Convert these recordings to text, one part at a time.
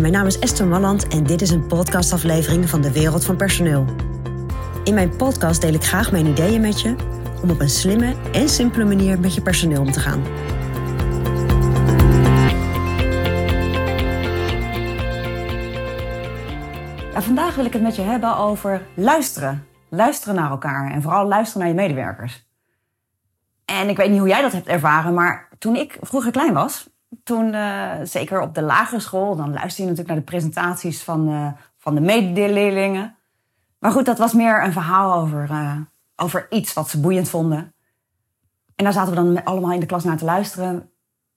Mijn naam is Esther Malland en dit is een podcastaflevering van de Wereld van Personeel. In mijn podcast deel ik graag mijn ideeën met je om op een slimme en simpele manier met je personeel om te gaan. vandaag wil ik het met je hebben over luisteren. Luisteren naar elkaar en vooral luisteren naar je medewerkers. En ik weet niet hoe jij dat hebt ervaren, maar toen ik vroeger klein was, toen, uh, zeker op de lagere school, dan luister je natuurlijk naar de presentaties van, uh, van de medeleerlingen. Maar goed, dat was meer een verhaal over, uh, over iets wat ze boeiend vonden. En daar zaten we dan allemaal in de klas naar te luisteren.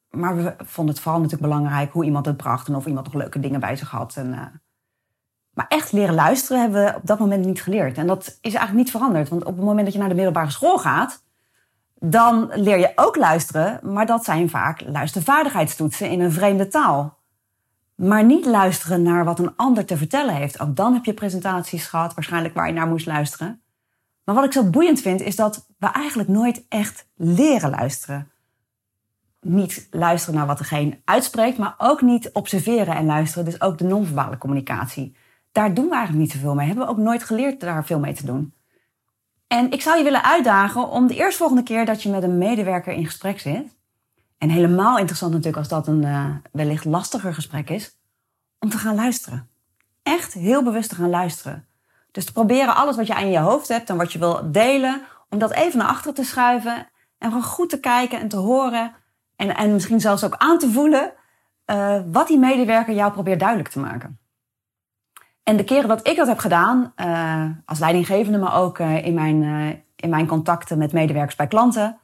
Maar we vonden het vooral natuurlijk belangrijk hoe iemand het bracht en of iemand nog leuke dingen bij zich had. En, maar echt leren luisteren hebben we op dat moment niet geleerd. En dat is eigenlijk niet veranderd. Want op het moment dat je naar de middelbare school gaat, dan leer je ook luisteren, maar dat zijn vaak luistervaardigheidstoetsen in een vreemde taal. Maar niet luisteren naar wat een ander te vertellen heeft. Ook dan heb je presentaties gehad, waarschijnlijk waar je naar moest luisteren. Maar wat ik zo boeiend vind, is dat we eigenlijk nooit echt leren luisteren. Niet luisteren naar wat degene uitspreekt, maar ook niet observeren en luisteren. Dus ook de non-verbale communicatie. Daar doen we eigenlijk niet zoveel mee. Hebben we ook nooit geleerd daar veel mee te doen. En ik zou je willen uitdagen om de eerstvolgende keer dat je met een medewerker in gesprek zit, en helemaal interessant natuurlijk als dat een uh, wellicht lastiger gesprek is, om te gaan luisteren. Echt heel bewust te gaan luisteren. Dus te proberen alles wat je aan je hoofd hebt en wat je wil delen, om dat even naar achteren te schuiven en gewoon goed te kijken en te horen en, en misschien zelfs ook aan te voelen uh, wat die medewerker jou probeert duidelijk te maken. En de keren dat ik dat heb gedaan, uh, als leidinggevende, maar ook uh, in, mijn, uh, in mijn contacten met medewerkers bij klanten,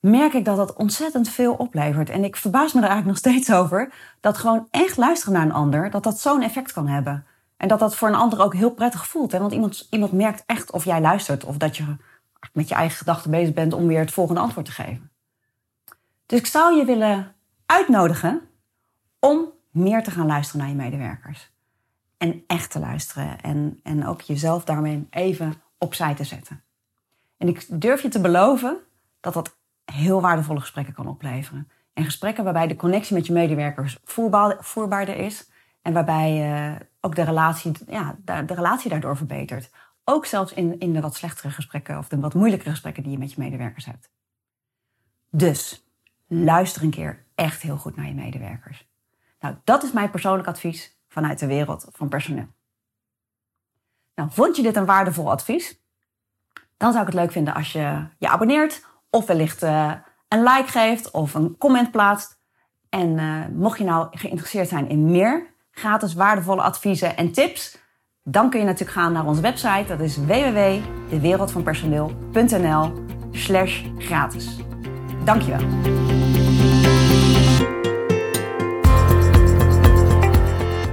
merk ik dat dat ontzettend veel oplevert. En ik verbaas me er eigenlijk nog steeds over dat gewoon echt luisteren naar een ander, dat dat zo'n effect kan hebben. En dat dat voor een ander ook heel prettig voelt. Hè? Want iemand, iemand merkt echt of jij luistert of dat je met je eigen gedachten bezig bent om weer het volgende antwoord te geven. Dus ik zou je willen uitnodigen om meer te gaan luisteren naar je medewerkers en echt te luisteren. En, en ook jezelf daarmee even opzij te zetten. En ik durf je te beloven dat dat heel waardevolle gesprekken kan opleveren. En gesprekken waarbij de connectie met je medewerkers voerbaar, voerbaarder is. En waarbij uh, ook de relatie, ja, de relatie daardoor verbetert. Ook zelfs in, in de wat slechtere gesprekken of de wat moeilijkere gesprekken die je met je medewerkers hebt. Dus luister een keer echt heel goed naar je medewerkers. Nou, dat is mijn persoonlijk advies vanuit de wereld van personeel. Nou, vond je dit een waardevol advies? Dan zou ik het leuk vinden als je je abonneert of wellicht uh, een like geeft of een comment plaatst. En uh, mocht je nou geïnteresseerd zijn in meer gratis waardevolle adviezen en tips, dan kun je natuurlijk gaan naar onze website. Dat is www.dewereldvanpersoneel.nl slash gratis. Dankjewel.